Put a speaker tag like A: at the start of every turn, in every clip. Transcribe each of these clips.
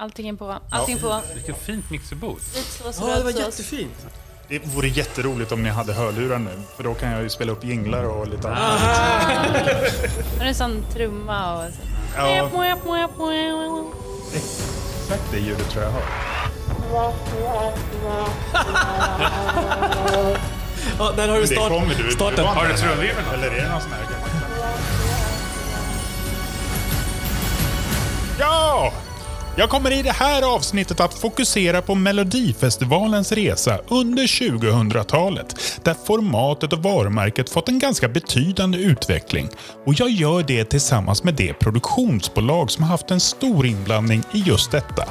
A: Allting är på. Allting på.
B: Vilket fint mixerbord.
C: Ja, det var jättefint.
D: Det vore jätteroligt om ni hade hörlurar nu, för då kan jag ju spela upp jinglar och lite annat.
A: Och en sån trumma och så.
D: Ja, exakt det ljudet tror jag jag hör.
C: Ja, där har du
D: Det
C: start,
D: kommer du.
C: starten.
D: Har du trumvirvel? Eller är det någon sån här gammal Ja! Jag kommer i det här avsnittet att fokusera på Melodifestivalens resa under 2000-talet, där formatet och varumärket fått en ganska betydande utveckling. Och jag gör det tillsammans med det produktionsbolag som haft en stor inblandning i just detta.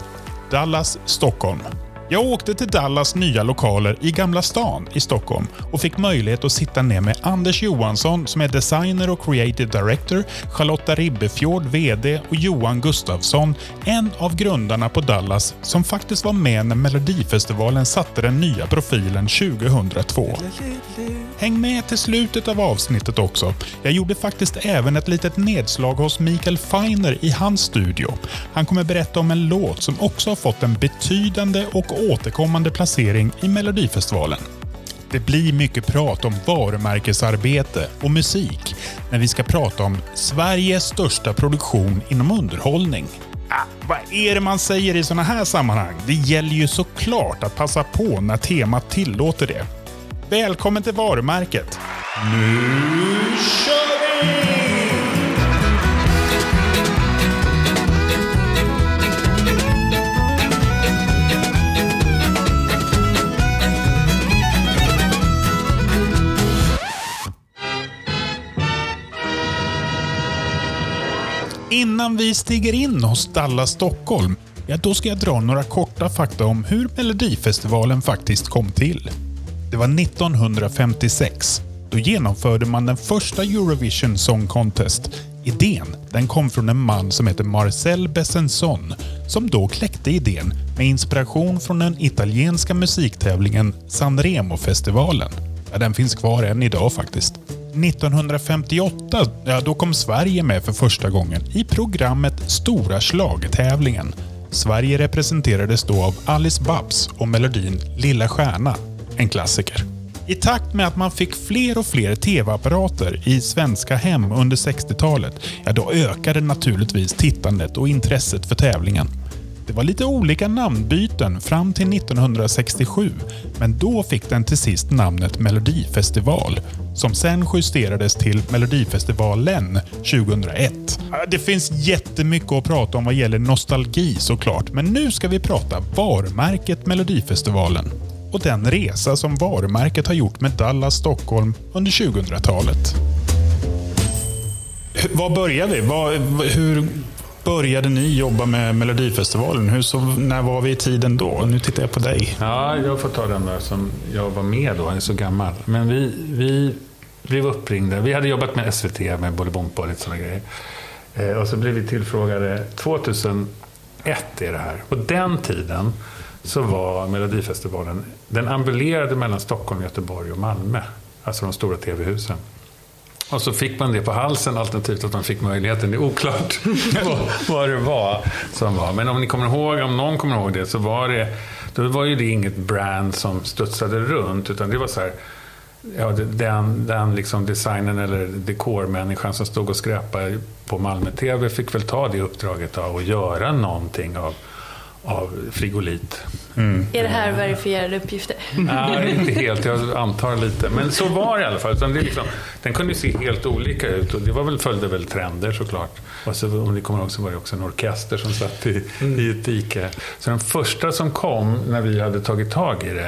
D: Dallas Stockholm. Jag åkte till Dallas nya lokaler i Gamla stan i Stockholm och fick möjlighet att sitta ner med Anders Johansson som är designer och creative director, Charlotta Ribbefjord, VD och Johan Gustafsson, en av grundarna på Dallas som faktiskt var med när Melodifestivalen satte den nya profilen 2002. Häng med till slutet av avsnittet också. Jag gjorde faktiskt även ett litet nedslag hos Mikael Feiner i hans studio. Han kommer berätta om en låt som också har fått en betydande och återkommande placering i Melodifestivalen. Det blir mycket prat om varumärkesarbete och musik när vi ska prata om Sveriges största produktion inom underhållning. Ah, vad är det man säger i sådana här sammanhang? Det gäller ju såklart att passa på när temat tillåter det. Välkommen till varumärket. Nu Innan vi stiger in hos Dallas Stockholm, ja då ska jag dra några korta fakta om hur Melodifestivalen faktiskt kom till. Det var 1956. Då genomförde man den första Eurovision Song Contest. Idén den kom från en man som heter Marcel Besenson som då kläckte idén med inspiration från den italienska musiktävlingen Sanremo-festivalen. Ja, den finns kvar än idag faktiskt. 1958 ja, då kom Sverige med för första gången i programmet Stora schlagertävlingen. Sverige representerades då av Alice Babs och melodin Lilla stjärna, en klassiker. I takt med att man fick fler och fler tv-apparater i svenska hem under 60-talet, ja då ökade naturligtvis tittandet och intresset för tävlingen. Det var lite olika namnbyten fram till 1967, men då fick den till sist namnet Melodifestival, som sen justerades till Melodifestivalen 2001. Det finns jättemycket att prata om vad gäller nostalgi såklart, men nu ska vi prata varumärket Melodifestivalen och den resa som varumärket har gjort med Dallas Stockholm under 2000-talet. Var börjar vi? Var, hur började ni jobba med Melodifestivalen? Hur så, när var vi i tiden då? Nu tittar jag på dig.
B: Ja, jag får ta den där som jag var med då. Jag är så gammal. Men vi, vi blev uppringda. Vi hade jobbat med SVT med Bolibompa och lite sådana grejer. Eh, och så blev vi tillfrågade. 2001 är det här. På den tiden så var Melodifestivalen, den ambulerade mellan Stockholm, Göteborg och Malmö. Alltså de stora tv-husen. Och så fick man det på halsen alternativt att man fick möjligheten. Det är oklart vad, det var som var. Men om ni kommer ihåg, om någon kommer ihåg det, så var det, då var ju det inget brand som studsade runt. Utan det var så här, ja, den, den liksom designen eller dekormänniskan som stod och skräpade på Malmö TV fick väl ta det uppdraget av att göra någonting av, av frigolit.
A: Är det här verifierade uppgifter?
B: Nej, inte helt. Jag antar lite. Men så var det i alla fall. Utan det är liksom, den kunde se helt olika ut och det var väl, följde väl trender såklart. Och så, om ni kommer ihåg så var det också en orkester som satt i, i ett dike. Så den första som kom när vi hade tagit tag i det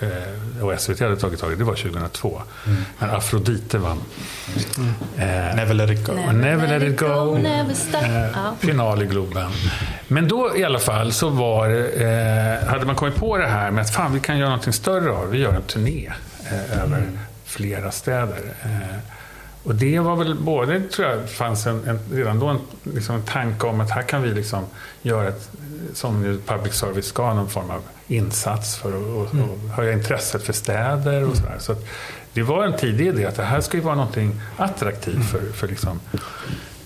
B: eh, eh, och SVT hade tagit tag i det, det var 2002. När Afrodite vann. Eh,
D: Never let it go.
B: Never, let it go.
A: Never stop.
B: Eh, final i Globen. Men då i alla fall så var, eh, hade man kommit på det här med att fan, vi kan göra någonting större av. Vi gör en turné eh, över flera städer. Eh, och det var väl både, tror jag, fanns en, en, redan då en, liksom en tanke om att här kan vi liksom göra ett, som ju public service ska, någon form av insats för att och höja intresset för städer och sådär. Så att det var en tidig idé att det här ska ju vara någonting attraktivt för, för liksom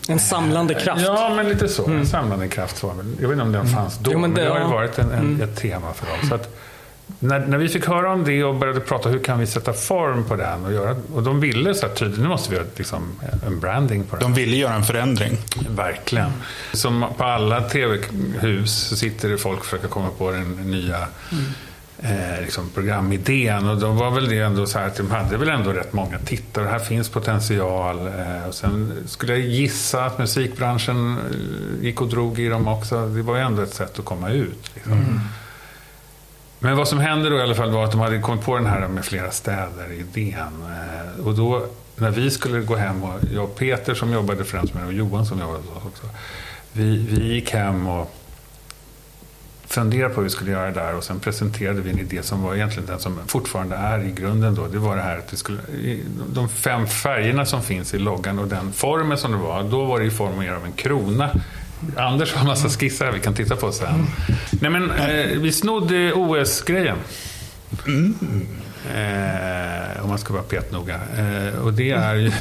C: En samlande kraft.
B: Ja, men lite så. En samlande kraft väl. Jag vet inte om den fanns då,
C: Jo, men
B: men,
C: det-
B: det har ju varit en, en, ett tema för dem. Så att, när, när vi fick höra om det och började prata hur kan vi sätta form på den och göra, och de ville så här tydligt, nu måste vi ha liksom, en branding på den.
D: De ville göra en förändring.
B: Verkligen. Som på alla tv-hus så sitter det folk och försöker komma på den nya eh, liksom programidén. Och då var väl det ändå så här att de hade väl ändå rätt många tittare. Här finns potential. Eh, och sen skulle jag gissa att musikbranschen eh, gick och drog i dem också. Det var ju ändå ett sätt att komma ut. Liksom. Men vad som hände då i alla fall var att de hade kommit på den här med flera städer, idén. Eh, Och då när vi skulle gå hem, och jag och Peter som jobbade främst med det och Johan som jobbade hos oss också. Vi, vi gick hem och funderade på hur vi skulle göra där och sen presenterade vi en idé som var egentligen den som fortfarande är i grunden då. Det var det här att det skulle, de fem färgerna som finns i loggan och den formen som det var, då var det i form mer av en krona. Anders har en massa skisser här vi kan titta på sen. Nej men, eh, vi snodde OS-grejen. Mm. Eh, om man ska vara petnoga. Eh, och det är ju...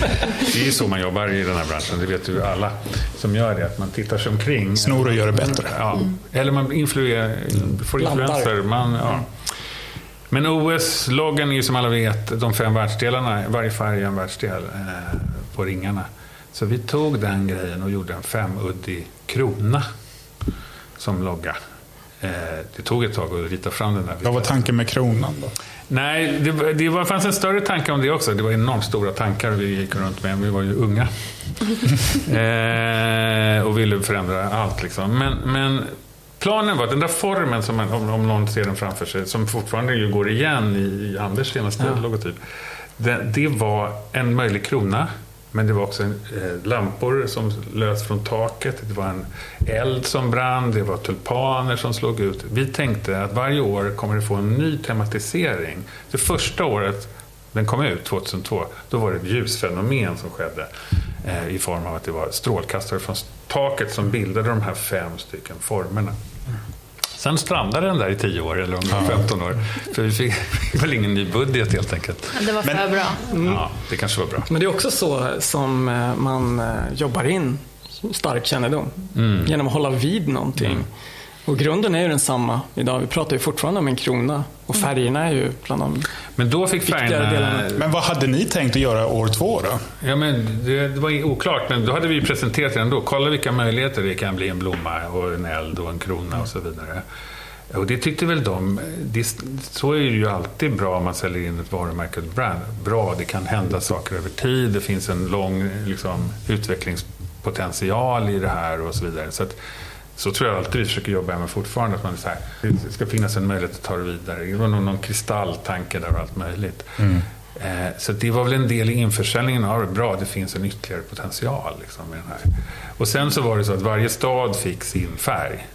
B: det är så man jobbar i den här branschen, det vet ju alla som gör det. Att man tittar sig omkring.
D: Snor och gör det bättre.
B: Ja. Eller man influerar, får
C: Blandar.
B: influenser. Man, ja. Men OS-loggan är ju som alla vet de fem världsdelarna, varje färg är en världsdel eh, på ringarna. Så vi tog den grejen och gjorde en femuddig krona som logga. Eh, det tog ett tag att rita fram den där.
D: Vad var tanken med kronan då?
B: Nej, det, var- det var, fanns en större tanke om det också. Det var enormt stora tankar vi gick runt med. Vi var ju unga. eh, och ville förändra allt. Liksom. Men, men planen var att den där formen, som man, om, om någon ser den framför sig, som fortfarande ju går igen i, i Anders senaste logotyp. Det, det var en möjlig krona. Men det var också en, eh, lampor som lös från taket. Det var en eld som brann. Det var tulpaner som slog ut. Vi tänkte att varje år kommer det få en ny tematisering. Det första året den kom ut, 2002, då var det ett ljusfenomen som skedde. Eh, I form av att det var strålkastare från taket som bildade de här fem stycken formerna. Sen strandade den där i 10 år, eller om det var 15 år. För vi fick väl ingen ny budget helt enkelt.
A: Men det var för bra.
B: Ja, det kanske var bra.
C: Men det är också så som eh, man eh, jobbar in stark kännedom.
B: Mm.
C: Genom att hålla vid någonting. Och grunden är ju densamma idag. Vi pratar ju fortfarande om en krona. Och färgerna är ju bland de...
B: Men då fick
C: Viktigare
B: färgerna...
C: delarna.
D: Men vad hade ni tänkt att göra år två då?
B: Ja, men det, det var oklart, men då hade vi presenterat det ändå. Kolla vilka möjligheter det kan bli en blomma och en eld och en krona och så vidare. Och det tyckte väl de. Det, så är det ju alltid bra om man säljer in ett varumärke brand. Bra, det kan hända saker över tid. Det finns en lång liksom, utvecklingspotential i det här och så vidare. Så, att, så tror jag alltid vi försöker jobba med fortfarande. Att man så här, det ska finnas en möjlighet att ta det vidare. Det var nog någon kristalltanke där och allt möjligt. Eh, Så det var väl en del i införsäljningen av det. Bra, det finns en ytterligare potential liksom, med den här. Och sen så var det så att varje stad fick sin färg.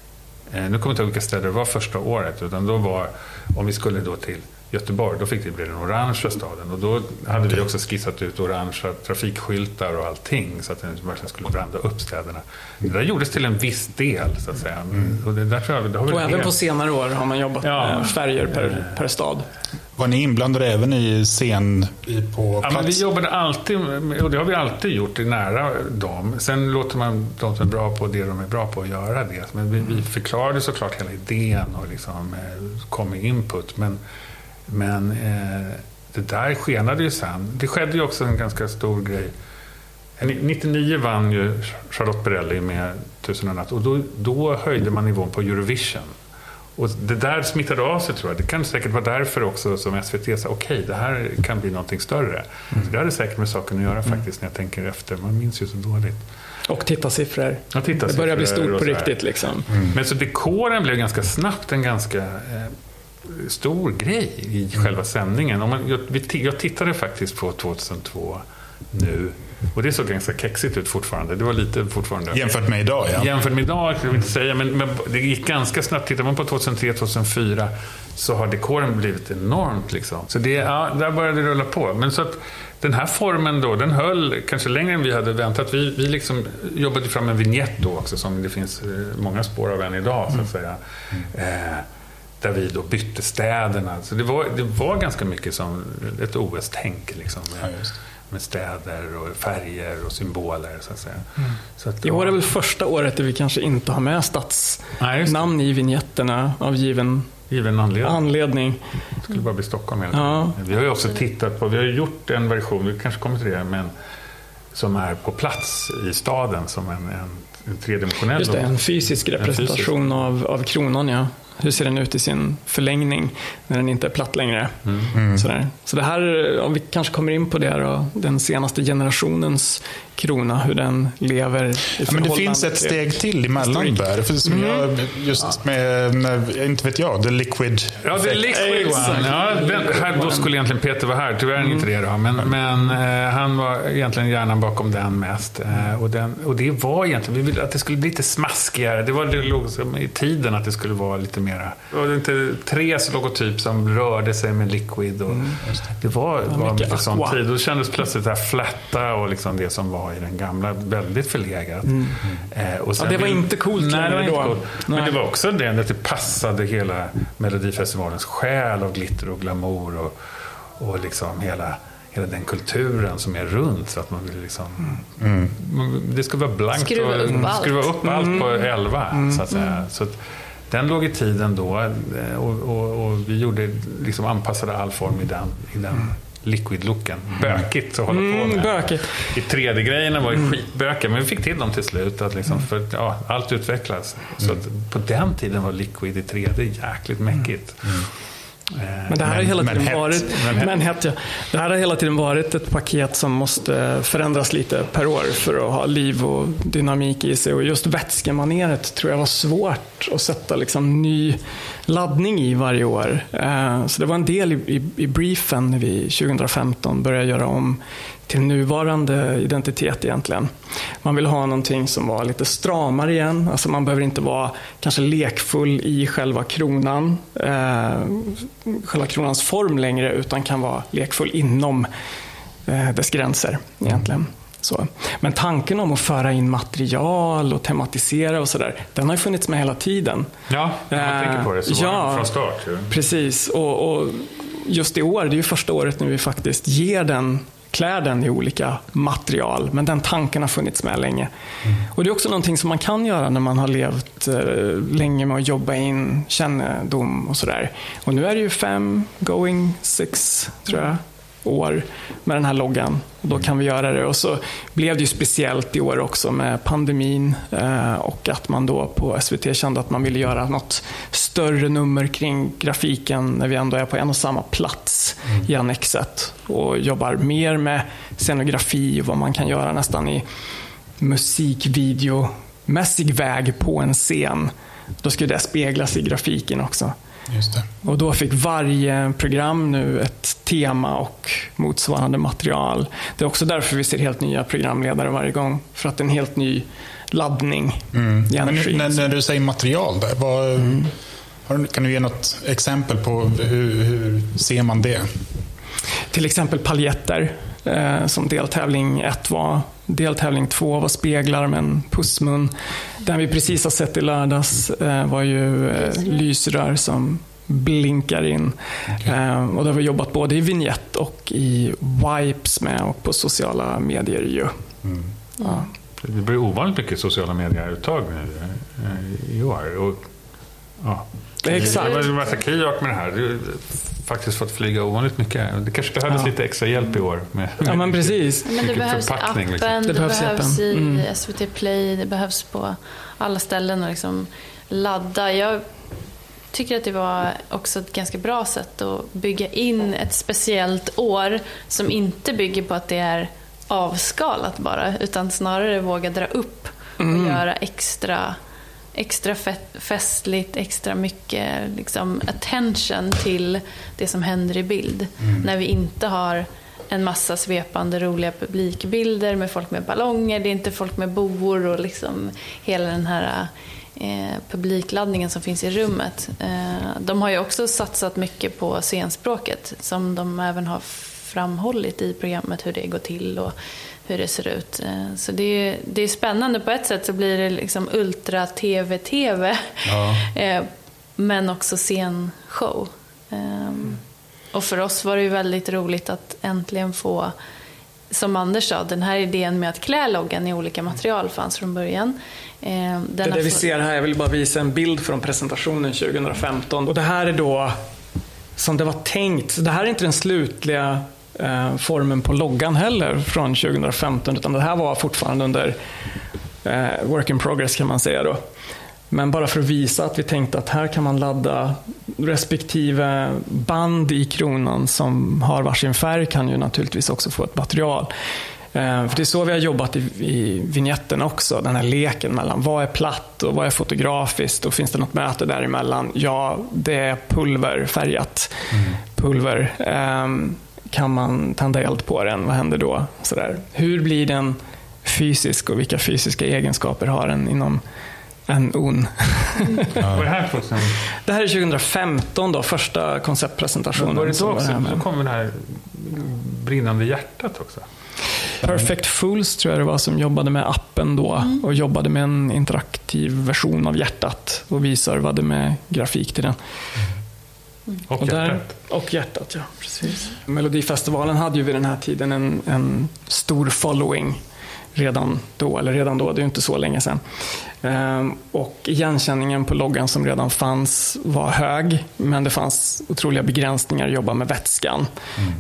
B: Eh, Nu kommer jag inte ihåg vilka städer det var första året. Utan då var, om vi skulle då till Göteborg, då fick det bli den orangea staden. Och då hade vi också skissat ut orangea trafikskyltar och allting. Så att den verkligen skulle branda upp städerna. Det där gjordes till en viss del, så att säga. Och det där tror jag, det har
C: Och även
B: helt-
C: på senare år har man jobbat
B: Ja.
C: med färger per, per stad.
D: Var ni inblandade även i scen i- på
B: Ja,
D: plats?
B: men vi jobbade alltid, och det har vi alltid gjort, i nära dem. Sen låter man de som är bra på det de är bra på att göra det. Men vi, vi förklarade såklart hela idén och liksom, eh, kom med input. Men, men eh, det där skenade ju sen. Det skedde ju också en ganska stor grej. Eh, 99 vann ju Charlotte Perrelli med Tusen och natt och då, då höjde man nivån på Eurovision. Och det där smittade av sig tror jag. Det kan säkert vara därför också som SVT sa okej, det här kan bli någonting större. Så det hade säkert med saken att göra faktiskt när jag tänker efter. Man minns ju så dåligt.
C: Och tittarsiffror.
B: Ja, tittarsiffror
C: Det börjar bli stort på riktigt liksom.
B: Men så dekoren blev ganska snabbt en ganska eh, stor grej i själva sändningen. Om man, jag, jag tittade faktiskt på 2002 nu. Och det såg ganska kexigt ut fortfarande. Det var lite fortfarande...
D: Jämfört med idag ja.
B: Jämfört med idag, kan jag inte säga, men, men det gick ganska snabbt. Tittar man på 2003, 2004 så har dekoren blivit enormt. Liksom. Så det, ja, där började det rulla på. Men så att den här formen då, den höll kanske längre än vi hade väntat. Vi, vi liksom jobbade fram en vignett då också, som det finns eh, många spår av än idag, så att säga. Eh, där vi då bytte städerna. Så det var, det var ganska mycket som ett OS-tänk. Liksom.
D: Ja, just.
B: med städer och färger och symboler. Så att säga. Så att,
C: I år är väl första året där vi kanske inte har med stadsnamn i vigneterna av given
B: Given anledning.
C: anledning.
B: Det skulle bara bli Stockholm hela.
C: Ja.
B: Vi har ju också tittat på, vi har gjort en version, vi kanske kommer till det, men som är på plats i staden som en, en, en tredimensionell.
C: Just det, en fysisk representation Av, av kronan. Ja. Hur ser den ut i sin förlängning när den inte är platt längre? Sådär. Så det här, om vi kanske kommer in på det då, den senaste generationens krona, hur den lever i
D: Ja, men det finns ett
C: till-
D: steg till emellan där. För som jag, just med, med, inte vet jag, The Liquid
B: Ja, det är Liquid. One. Ja, här, då skulle egentligen Peter vara här. Tyvärr är inte det då. Men, men eh, han var egentligen hjärnan bakom den mest. Eh, och, den, och det var egentligen, vi ville att det skulle bli lite smaskigare. Det var det låg i tiden att det skulle vara lite mera. Det var inte Tres logotyp som rörde sig med Liquid. Och, Det var, var
C: mycket
B: mycket sån tid. Då kändes plötsligt det här flatta och liksom det som var i den gamla väldigt förlegat. Eh, och sen
C: det var
B: vill-
C: inte coolt
B: Nej, det var inte coolt. Men
C: Nej.
B: det var också det att det passade hela Melodifestivalens själ av glitter och glamour och, och liksom hela, hela den kulturen som är runt. Så att man vill liksom, man- Det ska vara blankt
A: Skruva
B: och
A: upp allt.
B: skruva upp allt på 11. Så att säga. Så att, den låg i tiden då eh, och, och, och vi gjorde, liksom anpassade all form i den, i den liquid-looken. Bökigt att hålla på
C: Mm,
B: med. I 3D-grejerna var ju skitbökiga, men vi fick till dem till slut. Att liksom, för, ja, allt utvecklas. Så på den tiden var Liquid i 3D jäkligt mäckigt. Eh,
C: Men det här har
D: Men-
C: hela
D: men
C: tiden varit,
B: Men
C: men ja. det här har hela tiden varit ett paket som måste förändras lite per år för att ha liv och dynamik i sig. Och just vätskemaneret tror jag var svårt att sätta liksom ny laddning i varje år. Eh, Så det var en del i, i, i briefen när vi 2015 började göra om till nuvarande identitet egentligen. Man vill ha någonting som var lite stramare igen. Alltså man behöver inte vara kanske lekfull i själva kronan, eh, själva kronans form längre, utan kan vara lekfull inom eh, dess gränser egentligen. Så. Men tanken om att föra in material och tematisera och sådär, den har ju funnits med hela tiden.
B: Ja, när man
C: Eh,
B: tänker på det så var
C: ja.
B: den från start. Ju.
C: Precis, och, och just i år, det är ju första året nu vi faktiskt ger den klär den i olika material, men den tanken har funnits med länge. Och Det är också någonting som man kan göra när man har levt eh, länge med att jobba in kännedom och sådär. Och nu är det ju fem, going six, tror jag, år med den här loggan. Och då kan vi göra det. Och så blev det ju speciellt i år också med pandemin eh, och att man då på SVT kände att man ville göra något större nummer kring grafiken när vi ändå är på en och samma plats i Annexet och jobbar mer med scenografi och vad man kan göra nästan i musikvideomässig väg på en scen. Då skulle det speglas i grafiken också. Och då fick varje program nu ett tema och motsvarande material. Det är också därför vi ser helt nya programledare varje gång. För att det är en helt ny laddning i
D: Men
C: energin.
D: när, när du säger material där, vad, har du, kan du ge något exempel på hur, hur ser man det?
C: Till exempel paljetter, eh, som deltävling 1 var. Deltävling 2 var speglar med en pussmun. Den vi precis har sett i lördags eh, var ju eh, lysrör som blinkar in. Eh, och det har vi jobbat både i vignett och i wipes med och på sociala medier ju. Ja.
B: Det blir ovanligt mycket sociala medier-uttag nu i år. Och, ja.
C: Exakt.
B: Det var en massa med det här. Du har faktiskt fått flyga ovanligt mycket. Det kanske behövdes
C: Ja.
B: lite extra hjälp i år. Med,
C: Ja, men precis.
A: Men det
B: Mycket
A: behövs i
B: förpackning,
A: appen,
B: liksom.
A: det,
C: Det behövs
A: behövs,
C: i Mm.
A: SVT Play, det behövs på alla ställen och liksom ladda. Jag tycker att det var också ett ganska bra sätt att bygga in ett speciellt år som inte bygger på att det är avskalat bara, utan snarare våga dra upp och
C: Mm.
A: göra extra extra fe- festligt, extra mycket liksom, attention till det som händer i bild. När vi inte har en massa svepande roliga publikbilder med folk med ballonger, det är inte folk med boor och liksom hela den här eh, publikladdningen som finns i rummet. Eh, de har ju också satsat mycket på scenspråket som de även har framhållit i programmet hur det går till och hur det ser ut. Eh, Så det är, det är spännande. På ett sätt så blir det liksom ultra-tv-tv. Eh, Men också scenshow. Ehm, Och för oss var det ju väldigt roligt att äntligen få som Anders sa, den här idén med att klä loggan i olika material fanns från början. Eh, den
C: Det är det vi ser här, jag vill bara visa en bild från presentationen 2015. Och det här är då som det var tänkt. Det här är inte den slutliga eh, formen på loggan heller från 2015, utan det här var fortfarande under eh, work in progress kan man säga då. Men bara för att visa att vi tänkte att här kan man ladda respektive band i kronan som har varsin färg kan ju naturligtvis också få ett material. Eh, För det är så vi har jobbat i, i vignetten också, den här leken mellan vad är platt och vad är fotografiskt och finns det något möte däremellan? Ja, det är pulverfärgat. Pulver. Ehm, Kan man tända eld på den? Vad händer då? Sådär. Hur blir den fysisk och vilka fysiska egenskaper har den inom en on?
B: Var det här 2000?
C: Det här är 2015 då, första konceptpresentationen.
B: Var det då också? Så kom det här brinnande hjärtat också.
C: Perfect Fools tror jag det var som jobbade med appen då och jobbade med en interaktiv version av hjärtat och visade med grafik till den.
B: Och,
C: Och, där,
B: hjärtat.
C: och hjärtat, ja. Precis. Melodifestivalen hade ju vid den här tiden en, en stor following redan då, eller redan då, det är ju inte så länge sedan. Ehm, och igenkänningen på loggan som redan fanns var hög, men det fanns otroliga begränsningar att jobba med vätskan.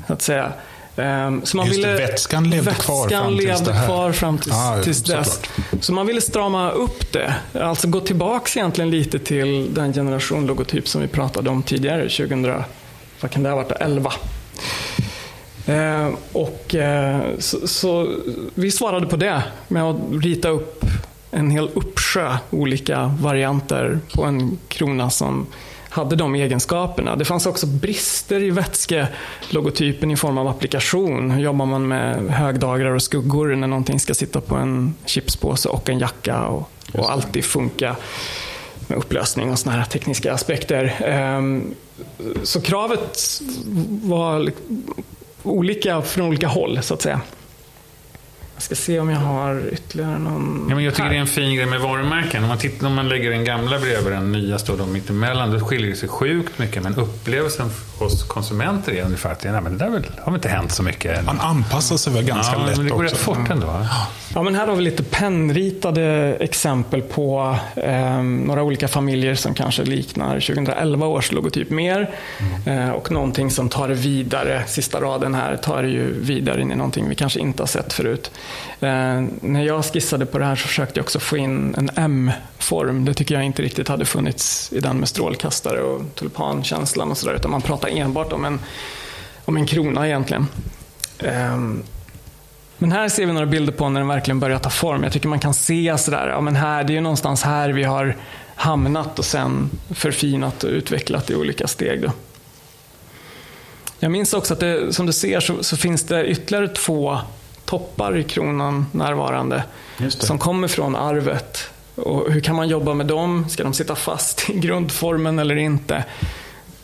C: Så att säga. Ehm, så man
D: Just
C: ville,
D: vätskan levde kvar
C: vätskan
D: fram tills det här.
C: kvar fram tills,
D: Ja,
C: tills dess. Så man ville strama upp det. Alltså gå tillbaks egentligen lite till den generation logotyp som vi pratade om tidigare, 2000, vad kan det ha varit, 11. Eh, och, eh, så, så vi svarade på det med att rita upp en hel uppsjö olika varianter på en krona som hade de egenskaperna. Det fanns också brister i vätskelogotypen i form av applikation. Hur jobbar man med högdagrar och skuggor när någonting ska sitta på en chipspåse och en jacka och, och alltid funka med upplösning och sådana här tekniska aspekter. Ehm, Så kravet var olika från olika håll så att säga. Jag ska se om jag har ytterligare någon.
B: Ja, men jag tycker
C: här.
B: det är en fin grej med varumärken. Om man, tittar, om man lägger den gamla bredvid den nya står de mittemellan, då skiljer det sig sjukt mycket. Men upplevelsen hos konsumenter är ungefär att nej, men det där väl, har väl inte hänt så mycket.
D: Man anpassar sig väl ganska
B: ja,
D: lätt
B: men det går
D: också.
B: rätt fort ändå.
C: Ja, men här har vi lite pennritade exempel på eh, några olika familjer som kanske liknar 2011 års logotyp mer. Eh, och någonting som tar det vidare, sista raden här, tar det ju vidare in i någonting vi kanske inte har sett förut. Eh, när jag skissade på det här så försökte jag också få in en M-form. Det tycker jag inte riktigt hade funnits i den med strålkastare och tulpankänslan och sådär. Utan man pratar enbart om en, om en krona egentligen. Eh, men här ser vi några bilder på när den verkligen börjar ta form. Jag tycker man kan se sådär, ja men här, det är ju någonstans här vi har hamnat och sen förfinat och utvecklat i olika steg. Då. Jag minns också att det, som du ser så, så finns det ytterligare två toppar i kronan närvarande som kommer från arvet. Och hur kan man jobba med dem? Ska de sitta fast i grundformen eller inte?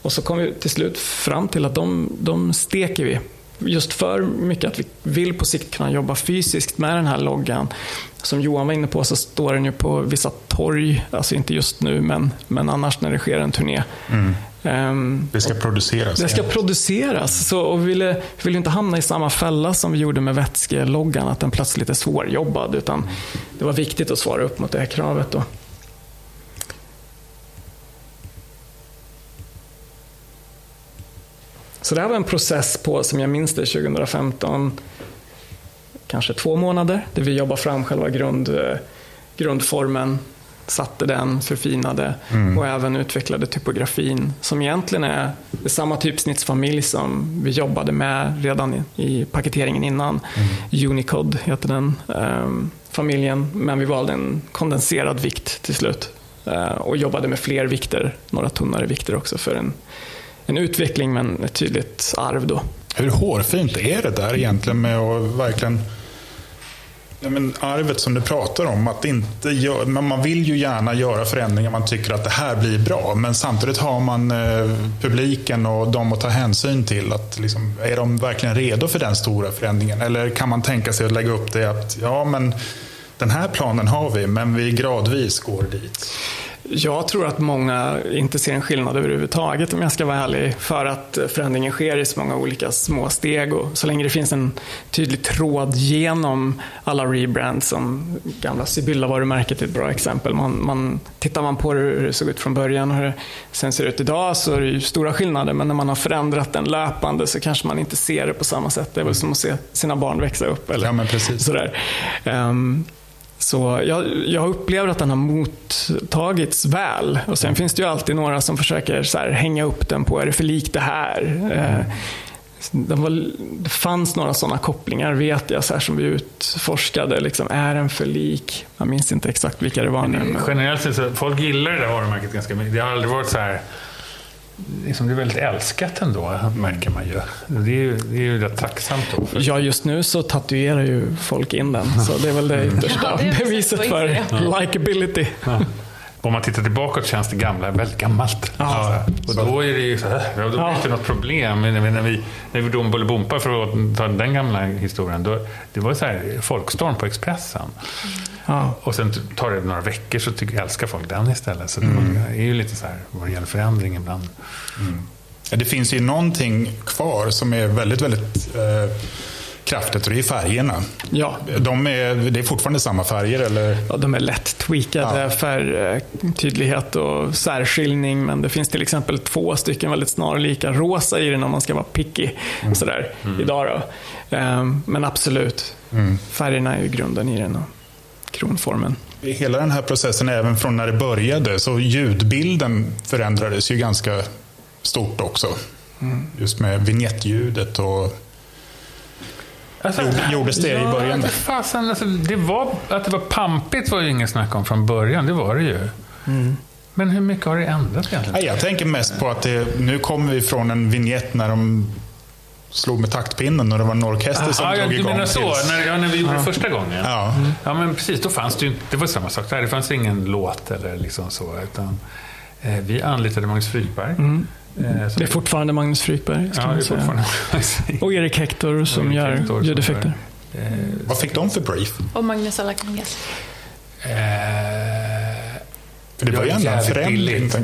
C: Och så kom vi till slut fram till att de, de steker vi. Just för mycket att vi vill på sikt kunna jobba fysiskt med den här loggan. Som Johan var inne på så står den ju på vissa torg, alltså inte just nu men, men annars när det sker en turné. Ehm,
D: Det ska produceras.
C: det ska produceras. Så, och vi ville, vi ville inte hamna i samma fälla som vi gjorde med vätskeloggan, att den plötsligt är svårjobbad. Utan det var viktigt att svara upp mot det här kravet. Då. Så det här var en process på, som jag minns det, 2015, kanske två månader, där vi jobbade fram själva grund, eh, grundformen, satte den, förfinade och även utvecklade typografin som egentligen är samma typsnittsfamilj som vi jobbade med redan i, paketeringen innan. Unicode heter den ehm, familjen, men vi valde en kondenserad vikt till slut eh, och jobbade med fler vikter, några tunnare vikter också för en, en utveckling men ett tydligt arv då.
D: Hur hårfint är det där egentligen med att verkligen Ja, men arvet som du pratar om, att inte gör, men man vill ju gärna göra förändringar man tycker att det här blir bra. Men samtidigt har man eh, publiken och de att ta hänsyn till. Att liksom, är de verkligen redo för den stora förändringen? Eller kan man tänka sig att lägga upp det att ja, men den här planen har vi, men vi gradvis går dit.
C: Jag tror att många inte ser en skillnad överhuvudtaget om jag ska vara ärlig. För att förändringen sker i så många olika små steg. Och så länge det finns en tydlig tråd genom alla rebrands som gamla Sibylla-varumärket är ett bra exempel. Man, man, tittar man på hur det såg ut från början och hur det sen ser ut idag så är det ju stora skillnader. Men när man har förändrat den löpande så kanske man inte ser det på samma sätt. Det är väl som att se sina barn växa upp. Eller
D: Ja,
C: sådär. Um, så jag, jag upplever att den har mottagits väl. Och sen finns det ju alltid några som försöker så här, hänga upp den på, är det för likt det här? Eh, det, var, det fanns några sådana kopplingar vet jag, så här, som vi utforskade. Liksom, är den för lik? Jag minns inte exakt vilka det var nu. Men...
B: Generellt sett, folk gillar det där varumärket ganska mycket. Det har aldrig varit så här... Liksom det är väldigt älskat ändå, märker man ju. Det är ju, det är ju rätt tacksamt då. För...
C: Ja, just nu så tatuerar ju folk in den. Så det är väl det yttersta
A: Ja, det
C: beviset för likability.
B: Ja. Om man tittar tillbaka så känns det gamla väldigt gammalt.
C: Ja.
B: Så, och då är det ju så här, ja, då blir det
C: Ja.
B: inte något problem. Men när vi, när vi Bolibompa, för att ta den gamla historien, då, det var så här folkstorm på Expressen.
C: Ja.
B: Och sen tar det några veckor så tycker, älskar folk den istället. Så
C: Mm.
B: det är ju lite så här vad det gäller förändring ibland.
D: Ja, Det finns ju någonting kvar som är väldigt, väldigt eh, kraftigt och det är färgerna.
C: ja.
D: De är, det är fortfarande samma färger eller?
C: Ja, de är lätt tweakade
D: Ja.
C: för tydlighet och särskiljning. Men det finns till exempel två stycken väldigt snarlika rosa i den om man ska vara picky. Sådär, idag då. Ehm, Men absolut, färgerna är ju grunden i den och kronformen.
D: Hela den här processen, även från när det började, så ljudbilden förändrades ju ganska stort också. Just med vignettljudet och
B: Alltså,
D: Gjorde- gjordes det i början?
B: Ja, fasen, alltså, det var, att det var pampigt var ju inget snack om från början. Det var det ju.
C: Mm.
B: Men hur mycket har det ändrat egentligen?
D: Jag tänker mest på att det, nu kommer vi från en vignett när de slog med taktpinnen och det var en orkester som
B: Ja, ja,
D: drog
B: du
D: igång.
B: menar så?
D: tills-
B: När, ja, när vi gjorde det första gången?
D: Ja.
B: Ja, men precis. Då fanns det ju Det var samma sak där. Det fanns ingen låt eller liksom så. Utan, eh, vi anlitade Magnus Frykberg. Eh, som-
C: Det är fortfarande Magnus Frykberg, ska
B: ja,
C: man
B: det är
C: säga.
B: fortfarande...
C: Och Erik Hector som
B: Erik
C: gör
B: Hector som
C: ljudeffekter.
B: gör, eh,
D: Vad fick de för brief?
A: Och Magnus Alakangas.
B: eh,
D: För det var ju ändå en förändring.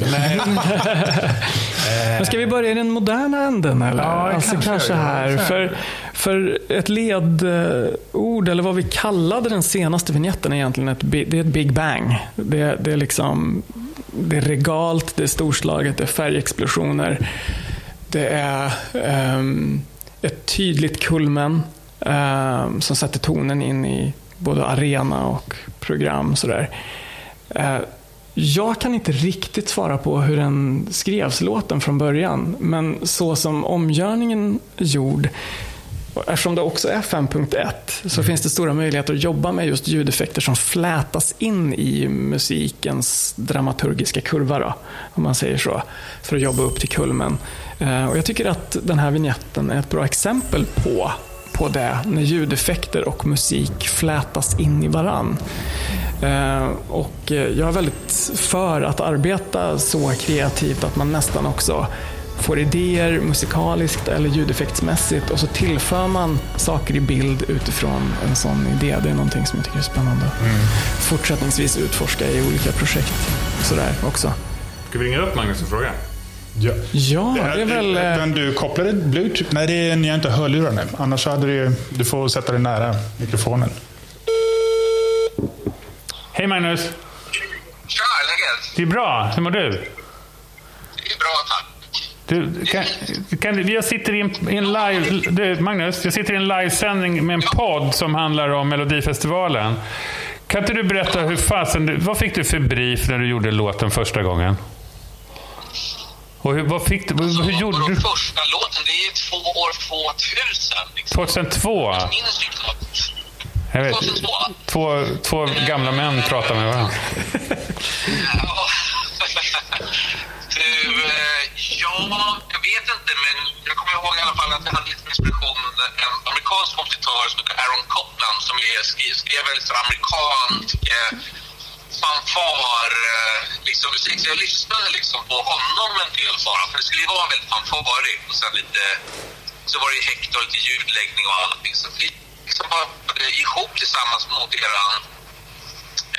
C: Men ska vi börja i den moderna änden? Eller?
B: Ja,
C: alltså
B: kanske,
C: kanske här. För, för ett ledord, eller vad vi kallade den senaste vignetten, är egentligen ett, det är ett Big Bang. Det, det, är liksom, det är regalt, det är storslaget, det är färgexplosioner. Det är um, ett tydligt kulmen um, som sätter tonen in i både arena och program. Sådär. Uh, jag kan inte riktigt svara på hur den skrevs, låten, från början. Men så som omgörningen är gjord, och eftersom det också är 5.1, så finns det stora möjligheter att jobba med just ljudeffekter som flätas in i musikens dramaturgiska kurva, då, om man säger så, för att jobba upp till kulmen. Eh, och jag tycker att den här vignetten är ett bra exempel på på det när ljudeffekter och musik flätas in i varann. Eh, och jag är väldigt för att arbeta så kreativt att man nästan också får idéer musikaliskt eller ljudeffektsmässigt och så tillför man saker i bild utifrån en sån idé. Det är någonting som jag tycker är spännande att fortsättningsvis utforska i olika projekt. Sådär också.
B: Ska vi ringa upp Magnus och fråga?
D: Ja.
C: Ja, det är väl... eh,
D: Men du kopplade bluetooth? Nej, det är, ni har inte hörlurar nu. Annars hade du, du får sätta dig nära mikrofonen.
B: Hej Magnus!
E: Tja, läget?
B: Det är bra. Hur mår du?
E: Det är bra, tack.
B: Du, kan, kan, jag sitter i en, i en live... Du, Magnus, jag sitter i en livesändning med en podd som handlar om Melodifestivalen. Kan inte du berätta hur fasen... du- Vad fick du för brief när du gjorde låten första gången? Och hur, vad fick du, hur, hur gjorde du?
E: första låten, det är ju två år 2000. Liksom.
B: 2002?
E: Jag minns inte något.
B: Jag vet,
E: 2002.
B: två, två gamla män pratar med varandra.
E: Ja, jag vet inte, men jag kommer ihåg i alla fall att jag hade lite inspiration. En amerikansk kompositör som heter Aaron Copland som är, skrev, skrev så amerikansk eh, fanfar, eh, liksom musik. Så jag lyssnade liksom på honom en del bara, för det skulle ju vara väldigt fanfarigt. Och sen lite, så var det ju Hector, lite ljudläggning och allting. Så vi liksom bara ihop tillsammans mot eran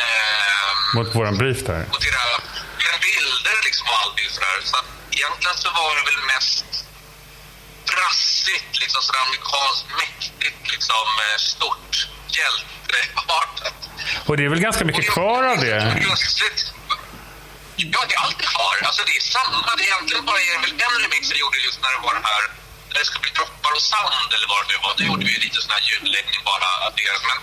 E: ehm,
B: Mot våran brief där.
E: mot era vackra bilder liksom och allting sådär. Så att egentligen så var det väl mest brassigt, liksom sådär amerikanskt mäktigt, liksom eh, stort, hjälteartat.
B: Och det är väl ganska mycket kvar av det?
E: Plötsligt. Ja, det är allt har. Alltså det är samma. Det är egentligen bara är väl en remix jag gjorde just när det var det här när det skulle bli droppar och sand eller vad det nu var. Då gjorde vi lite sån här ljudläggning bara. Men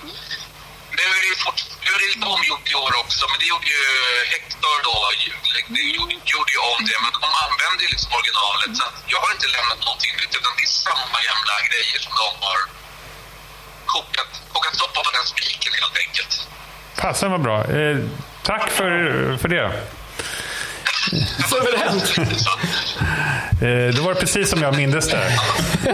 E: nu är det, fort, nu är det lite omgjort i år också. Men det gjorde ju Hector då. Ljudläggning gjorde, gjorde ju om det. Men de använde ju liksom originalet. Så jag har inte lämnat någonting nytt. Utan det är samma jävla grejer som de har kokat, kokat soppa på den spiken helt enkelt.
B: Fasen vad bra. Eh, tack för, för det.
C: Suveränt!
B: Eh, det var precis som jag mindes det.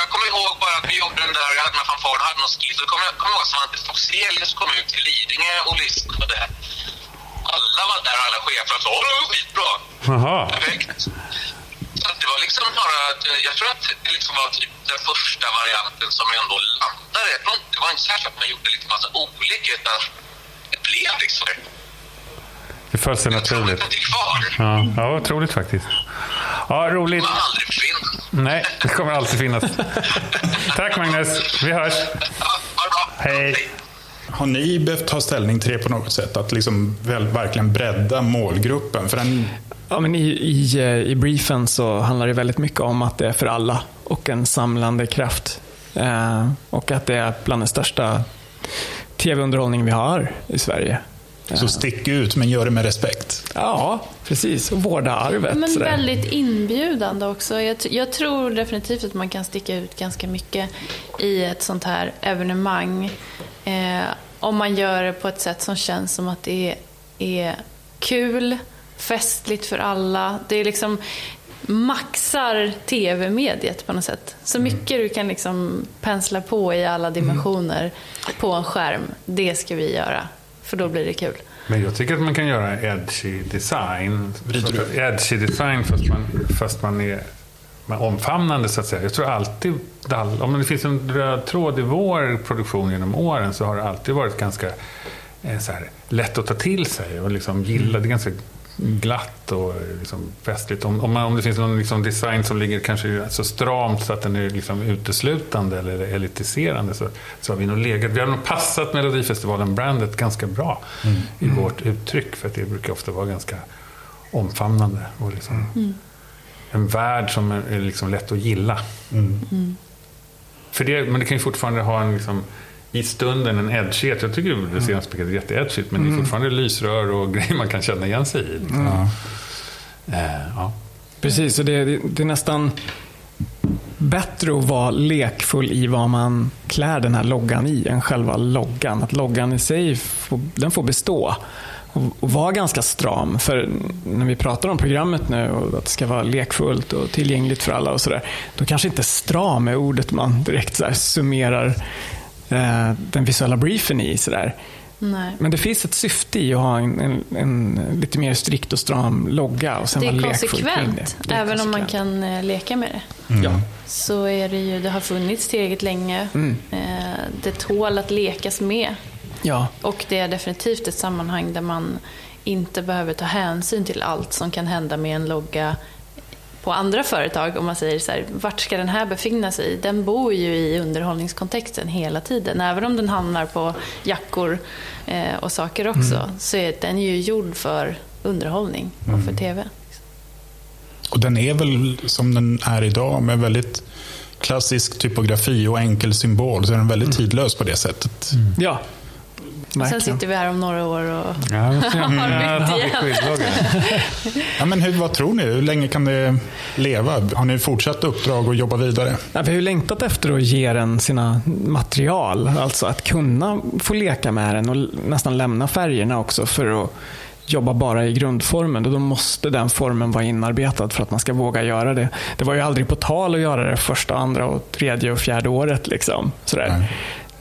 E: Jag kommer ihåg bara att vi gjorde den där, jag hade med fanfaren och hade någon skiss. Kommer jag kommer ihåg att Svante Foxelius kom ut till Lidingö och lyssnade. Alla var där, alla chefer, och sa åh, det var skitbra.
B: Jaha.
E: Perfekt. Så det var liksom bara, eh, jag tror att det liksom var typ den första varianten som ändå landade. Det var inte särskilt att man gjorde lite massa olika, utan det blev liksom det.
B: Det föll sig
E: Jag tror
B: naturligt.
E: att det är kvar.
B: Ja, ja otroligt faktiskt. Ja, roligt.
E: Det kommer aldrig försvinna.
B: Nej, det kommer alltid finnas. Tack Magnus. Vi hörs.
E: Ja, ha det bra.
B: Hej.
D: Har ni behövt ta ställning till det på något sätt? Att liksom väl, verkligen bredda målgruppen? För den,
C: Ja, men i, i, eh, I briefen så handlar det väldigt mycket om att det är för alla och en samlande kraft. Eh, och att det är bland den största tv-underhållning vi har i Sverige.
D: Så stick ut, men gör det med respekt.
C: Ja, precis. Och vårda arvet.
A: Men
C: sådär.
A: väldigt inbjudande också. Jag, jag tror definitivt att man kan sticka ut ganska mycket i ett sånt här evenemang. Eh, om man gör det på ett sätt som känns som att det är, är kul, festligt för alla. Det är liksom maxar tv-mediet på något sätt. Så mycket du kan liksom pensla på i alla dimensioner på en skärm, det ska vi göra. För då blir det kul.
B: Men jag tycker att man kan göra edgy design. Edgy design fast man, fast man är är omfamnande så att säga. Jag tror alltid, om det finns en röd tråd i vår produktion genom åren så har det alltid varit ganska eh, så här, lätt att ta till sig och liksom gilla. Det är ganska glatt och liksom festligt. Om, om, man, om det finns någon liksom design som ligger kanske så stramt så att den är liksom uteslutande eller elitiserande så, så har vi nog legat. Vi har nog passat Melodifestivalen-brandet ganska bra i vårt uttryck för att det brukar ofta vara ganska omfamnande och liksom en värld som är är liksom lätt att gilla. För det, men det kan ju fortfarande ha en liksom, i stunden en edgighet. Jag tycker det senaste paketet är jätteedgigt men det är fortfarande lysrör och grejer man kan känna igen sig i. Liksom. Eh, ja.
C: Precis, och det, det, det är nästan bättre att vara lekfull i vad man klär den här loggan i än själva loggan. Att loggan i sig får, den får bestå och, vara ganska stram. För när vi pratar om programmet nu och att det ska vara lekfullt och tillgängligt för alla och sådär, då kanske inte stram är ordet man direkt så här summerar eh, den visuella briefen i. Så där.
A: Nej.
C: Men det finns ett syfte i att ha en, en, en lite mer strikt och stram logga och sen
A: Det är
C: vara
A: konsekvent,
C: det. det är
A: även om man
C: konsekvent.
A: kan eh, leka med det.
C: Ja.
A: Så är det ju, det har funnits tillräckligt länge.
C: Mm.
A: Eh, Det tål att lekas med.
C: Ja,
A: Och det är definitivt ett sammanhang där man inte behöver ta hänsyn till allt som kan hända med en logga på andra företag. Om man säger så här, vart ska den här befinna sig? Den bor ju i underhållningskontexten hela tiden. Även om den hamnar på jackor eh, och saker också. Så är den ju gjord för underhållning och för TV.
D: Och den är väl som den är idag med väldigt klassisk typografi och enkel symbol. Så är den väldigt tidlös på det sättet.
C: ja.
A: Sen
C: Verkligen.
A: sitter vi här om några år och
B: Ja,
A: Har bytt
B: hade
A: igen.
D: Ja, men hur, vad tror ni? Hur länge kan det leva? Har ni fortsatt uppdrag och jobba vidare?
C: Ja, vi har ju längtat efter att ge den sina material. Alltså att kunna få leka med den och nästan lämna färgerna också för att jobba bara i grundformen. Och då måste den formen vara inarbetad för att man ska våga göra det. Det var ju aldrig på tal att göra det första, andra, och tredje och fjärde året. Liksom. Sådär.
D: Nej.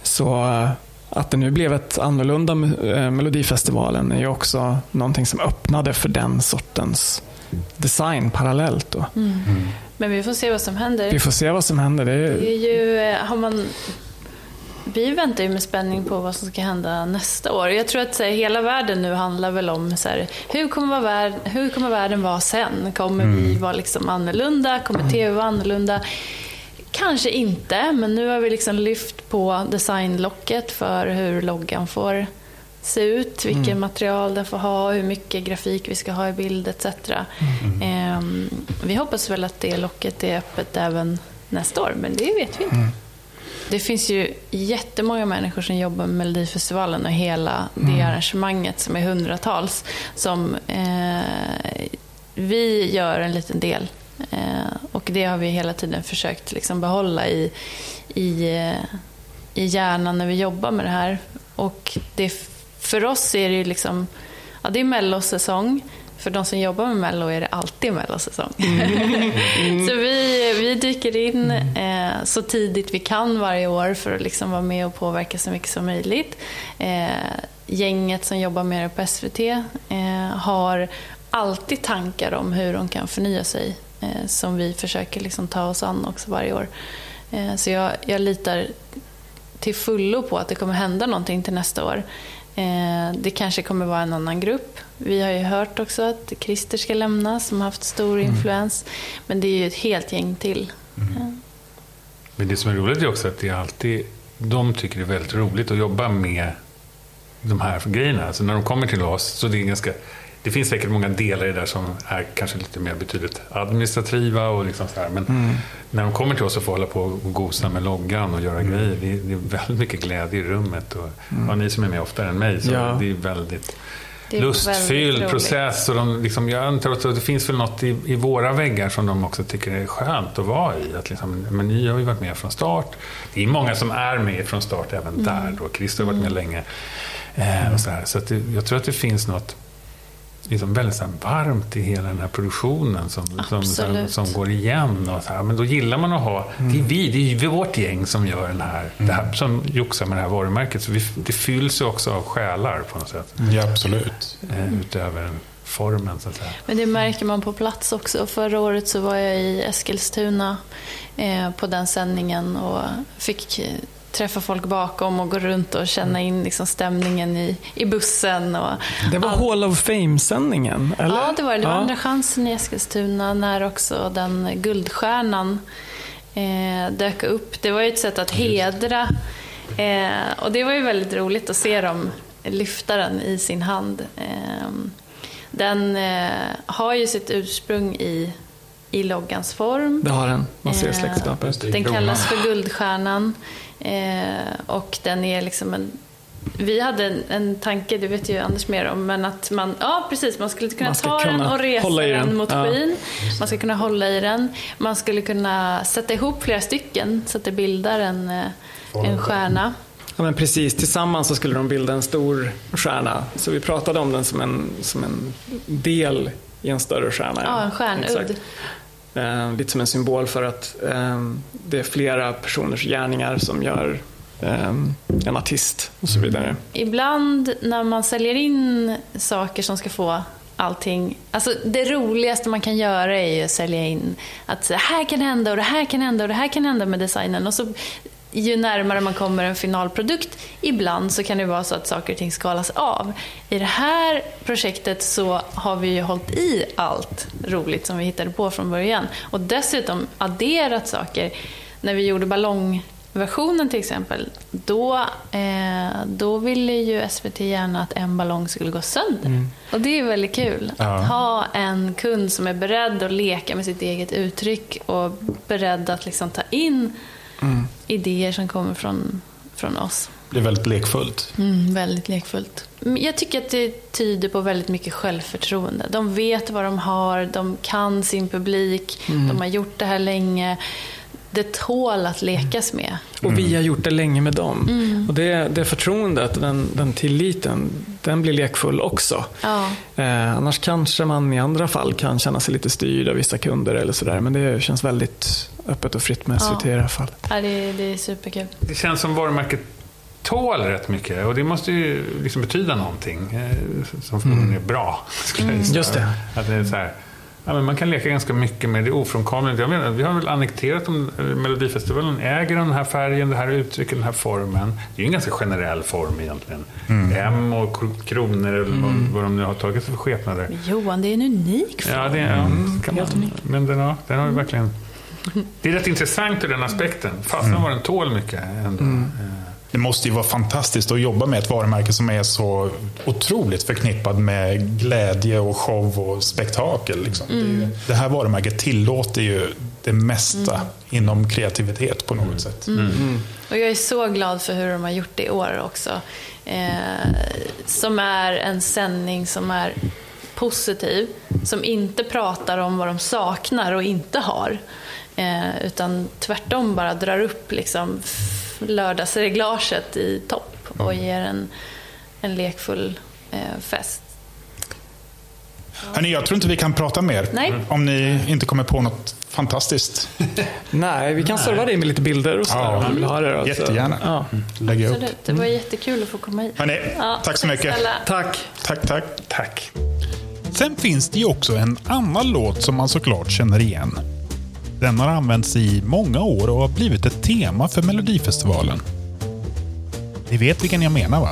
C: Så att det nu blev ett annorlunda eh, Melodifestivalen är ju också någonting som öppnade för den sortens design parallellt. Då.
A: Men vi får se vad som händer.
C: Vi får se vad som händer. Det är,
A: Det är ju, eh, har man vi väntar ju med spänning på vad som ska hända nästa år. Jag tror att här, hela världen nu handlar väl om så här, hur, kommer världen, hur kommer världen vara sen? Kommer vi vara liksom annorlunda? Kommer TV vara annorlunda? Kanske inte, men nu har vi liksom lyft på designlocket för hur loggan får se ut, vilken material den får ha, hur mycket grafik vi ska ha i bild etc. Ehm, vi hoppas väl att det locket är öppet även nästa år, men det vet vi inte. Det finns ju jättemånga människor som jobbar med Melodifestivalen och hela det arrangemanget som är hundratals. Som eh, vi gör en liten del. Eh, och det har vi hela tiden försökt liksom behålla i, i, eh, i hjärnan när vi jobbar med det här. Och det, för oss är det ju liksom, ja det är mellosäsong. För de som jobbar med Mello är det alltid mellosäsong. så vi, vi dyker in eh, så tidigt vi kan varje år för att liksom vara med och påverka så mycket som möjligt. Eh, gänget som jobbar med det på SVT eh, har alltid tankar om hur de kan förnya sig som vi försöker liksom ta oss an också varje år. Eh, så jag, jag litar till fullo på att det kommer hända någonting till nästa år. Eh, det kanske kommer vara en annan grupp. Vi har ju hört också att Christer ska lämna som har haft stor influens. Men det är ju ett helt gäng till. Eh,
B: Men det som är roligt är också att det är alltid, de tycker det är väldigt roligt att jobba med de här grejerna. Så när de kommer till oss så det är ganska det finns säkert många delar i det där som är kanske lite mer betydligt administrativa och liksom så här. Men när de kommer till oss och får hålla på och gosa med loggan och göra grejer. Det är, det är väldigt mycket glädje i rummet. Och, ja, ni som är med oftare än mig, så
C: Ja.
B: det är väldigt
A: Det är väldigt
B: lustfylld
A: roligt.
B: process. Och de, liksom, jag antar att det finns väl något i, i våra väggar som de också tycker är skönt att vara i. Att liksom, men ni har ju varit med från start. Det är många som är med från start även
A: Mm.
B: där. Då. Christer har varit med länge. Eh, och så här. så att det, jag tror att det finns något liksom väldigt så här varmt i hela den här produktionen som, som, som, som går igen. Och så här. Men då gillar man att ha, det är vi, det är ju vårt gäng som gör den här, det här som joxar med det här varumärket. Så vi, det fylls ju också av själar på något sätt.
D: Ja, absolut.
B: Eh, utöver formen så att säga.
A: Men det märker man på plats också. Förra året så var jag i Eskilstuna eh, på den sändningen och fick träffa folk bakom och gå runt och känna in liksom stämningen i, i bussen. Och
C: Det var
A: allt.
C: Hall of Fame-sändningen, eller?
A: Ja, det var det. Det var
C: Ja.
A: Andra chansen i Eskilstuna när också den guldstjärnan eh, dök upp. Det var ju ett sätt att hedra. Eh, och det var ju väldigt roligt att se dem lyfta den i sin hand. Eh, den eh, har ju sitt ursprung i, i loggans form.
C: Det har den. Man ser
A: Eh,
C: släktskapet.
A: Den kallas för Guldstjärnan eh, och den är liksom en vi hade en, en tanke, det vet ju Anders mer om, men att man, ja precis, man skulle kunna
C: Man ska
A: ta den
C: kunna
A: och resa den,
C: den.
A: mot
C: Ja.
A: skyn. Man ska kunna hålla i den. Man skulle kunna sätta ihop flera stycken så att det bildar en, eh, en stjärna.
C: Ja, men precis. Tillsammans så skulle de bilda en stor stjärna. Så vi pratade om den som en, som en del i en större stjärna.
A: Ja, en stjärnudd.
C: Eh, lite som en symbol för att eh, det är flera personers gärningar som gör eh, en artist och så vidare.
A: Ibland när man säljer in saker som ska få allting. Alltså det roligaste man kan göra är ju att sälja in att det här kan hända och det här kan hända och det här kan hända med designen. Och så ju närmare man kommer en finalprodukt, ibland så kan det vara så att saker och ting skalas av. I det här projektet så har vi ju hållit i allt roligt som vi hittade på från början. Och dessutom adderat saker. När vi gjorde ballongversionen till exempel, då, eh, då ville ju SVT gärna att en ballong skulle gå sönder. Och det är väldigt kul.
D: Ja.
A: Att ha en kund som är beredd att leka med sitt eget uttryck och beredd att liksom ta in idéer som kommer från, från oss.
D: Det är väldigt lekfullt.
A: Mm, väldigt lekfullt. Jag tycker att det tyder på väldigt mycket självförtroende. De vet vad de har, de kan sin publik, de har gjort det här länge. Det tål att lekas med.
C: Och vi har gjort det länge med dem.
A: Mm.
C: Och det, det förtroendet, den, den tilliten, den blir lekfull också.
A: Ja.
C: Eh, annars kanske man i andra fall kan känna sig lite styrd av vissa kunder eller sådär. Men det känns väldigt öppet och fritt med SVT
A: Ja.
C: i det här fallet.
A: Ja, det, det är superkul.
B: Det känns som varumärket tål rätt mycket och det måste ju liksom betyda någonting eh, som förmodligen är bra. Skulle gissa.
C: Just det.
B: Att det är så här, Ja, men man kan leka ganska mycket med det ofrånkomligt. Jag menar, vi har väl annekterat om eh, Melodifestivalen äger den här färgen, det här uttrycket, den här formen. Det är ju en ganska generell form egentligen. M och kr- kronor eller vad, vad de nu har tagit sig för skepnader.
A: Men Johan, det är en unik form.
B: Ja, det, ja, kan man, men den har, den har ju verkligen... Det är rätt intressant ur den aspekten, fastän vad den tål mycket ändå. Eh,
D: Det måste ju vara fantastiskt att jobba med ett varumärke som är så otroligt förknippad med glädje och show och spektakel. Liksom. Det, ju- det här varumärket tillåter ju det mesta inom kreativitet på något sätt.
A: Och jag är så glad för hur de har gjort det i år också. Eh, som är en sändning som är positiv, som inte pratar om vad de saknar och inte har. Eh, utan tvärtom bara drar upp liksom lördagsreglaget i topp och ger en, en lekfull eh, fest.
D: Hörrni, jag tror inte vi kan prata mer.
A: Nej.
D: Om ni inte kommer på något fantastiskt.
C: Nej, vi kan serva dig med lite bilder och så
D: Ja.
C: om du vill ha det. Alltså.
D: Jättegärna.
C: Ja.
D: Lägga upp.
A: Absolut, det var jättekul att få komma hit.
D: Hörrni,
A: Ja,
D: tack så mycket.
A: snälla.
C: Tack.
D: Tack, tack. Tack. Sen finns det ju också en annan låt som man såklart känner igen. Den har använts i många år och har blivit ett tema för Melodifestivalen. Ni vet vilken jag menar va?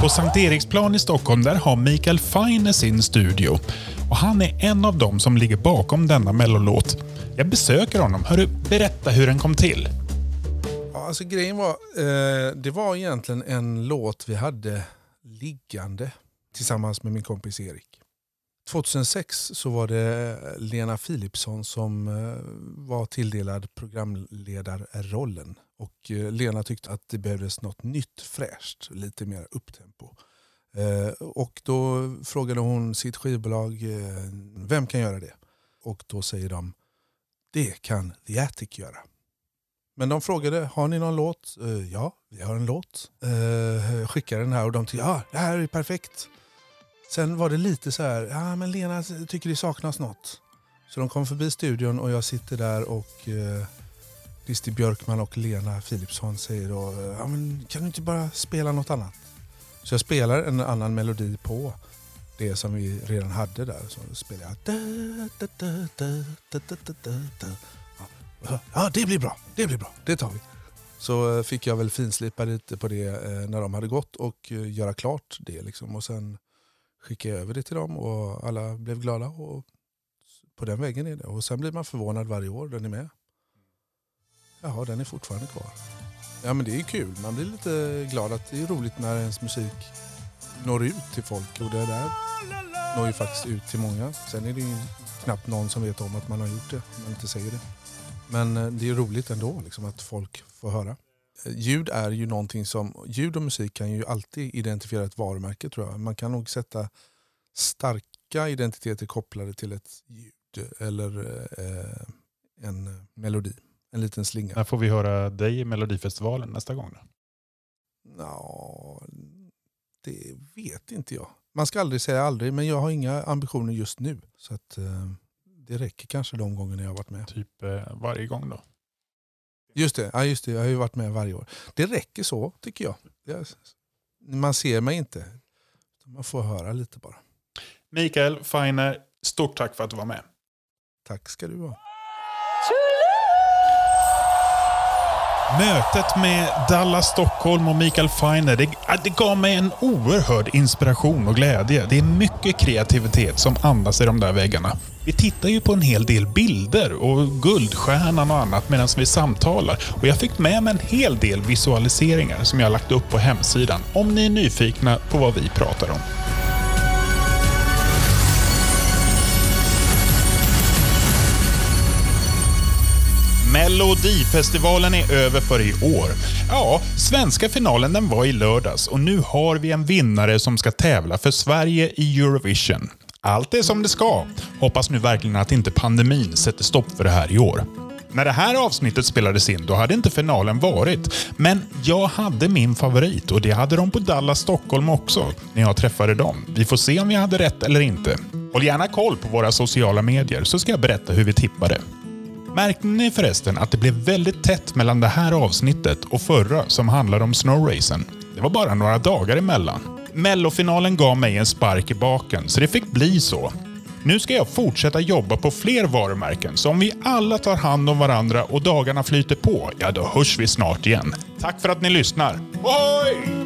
D: På Sankt Eriksplan i Stockholm där har Mikael Feine sin studio. Och Han är en av dem som ligger bakom denna mellolåt. Jag besöker honom. Hörru, berätta hur den kom till.
F: Ja, alltså grejen var, eh, det var egentligen en låt vi hade liggande tillsammans med min kompis Erik. 2006 så var det eh, Lena Philipsson som eh, var tilldelad programledarrollen. Och eh, Lena tyckte att det behövdes något nytt fräscht, lite mer upptempo. Och då frågade hon sitt skivbolag, vem kan göra det? Och då säger de, det kan The Attic göra. Men de frågade, har ni någon låt? Ja, vi har en låt. Skickar den här och de tyckte, ja, det här är perfekt. Sen var det lite så här, ja men Lena tycker det saknas något. Så de kom förbi studion och jag sitter där och eh, Björkman och Lena Philipsson säger då, ja men kan du inte bara spela något annat? Så jag spelar en annan melodi på det som vi redan hade där. Så spelar jag... Ja, det blir bra. Det blir bra. Det tar vi. Så eh, fick jag väl finslipa lite på det eh, när de hade gått och eh, göra klart det. Liksom. Och sen skickade jag över det till dem och alla blev glada. Och på den vägen är det. Och sen blir man förvånad varje år. Den är med. Jaha, den är fortfarande kvar. Ja, men det är kul. Man blir lite glad att det är roligt när ens musik når ut till folk. Och det där når ju faktiskt ut till många. Sen är det ju knappt någon som vet om att man har gjort det. Om man inte säger det. Men eh, det är roligt ändå liksom, att folk får höra. Ljud är ju någonting som, ljud och musik kan ju alltid identifiera ett varumärke tror jag. Man kan nog sätta starka identiteter kopplade till ett ljud eller eh, en melodi. En liten slinga.
D: När får vi höra dig i Melodifestivalen nästa gång? Då?
F: Ja, det vet inte jag. Man ska aldrig säga aldrig, men jag har inga ambitioner just nu. Så att, eh, det räcker kanske de gångerna jag har varit med.
D: Typ eh, varje gång då?
F: Just det, ja, just det, jag har ju varit med varje år. Det räcker så, tycker jag. man ser mig inte. Man får höra lite bara.
D: Mikael Feine, stort tack för att du var med.
F: Tack ska du ha.
D: Mötet med Dallas Stockholm och Mikael Feiner, det, det gav mig en oerhörd inspiration och glädje. Det är mycket kreativitet som andas i de där väggarna. Vi tittar ju på en hel del bilder och Guldstjärnan och annat medan vi samtalar. Och jag fick med mig en hel del visualiseringar som jag har lagt upp på hemsidan om ni är nyfikna på vad vi pratar om. Melodifestivalen är över för i år. Ja, svenska finalen den var i lördags och nu har vi en vinnare som ska tävla för Sverige i Eurovision. Allt är som det ska. Hoppas nu verkligen att inte pandemin sätter stopp för det här i år. När det här avsnittet spelades in då hade inte finalen varit. Men jag hade min favorit och det hade de på Dallas Stockholm också när jag träffade dem. Vi får se om jag hade rätt eller inte. Håll gärna koll på våra sociala medier så ska jag berätta hur vi tippade. Märkte ni förresten att det blev väldigt tätt mellan det här avsnittet och förra som handlade om snowracen? Det var bara några dagar emellan. Mellofinalen gav mig en spark i baken, så det fick bli så. Nu ska jag fortsätta jobba på fler varumärken, så om vi alla tar hand om varandra och dagarna flyter på, ja då hörs vi snart igen. Tack för att ni lyssnar. Oj!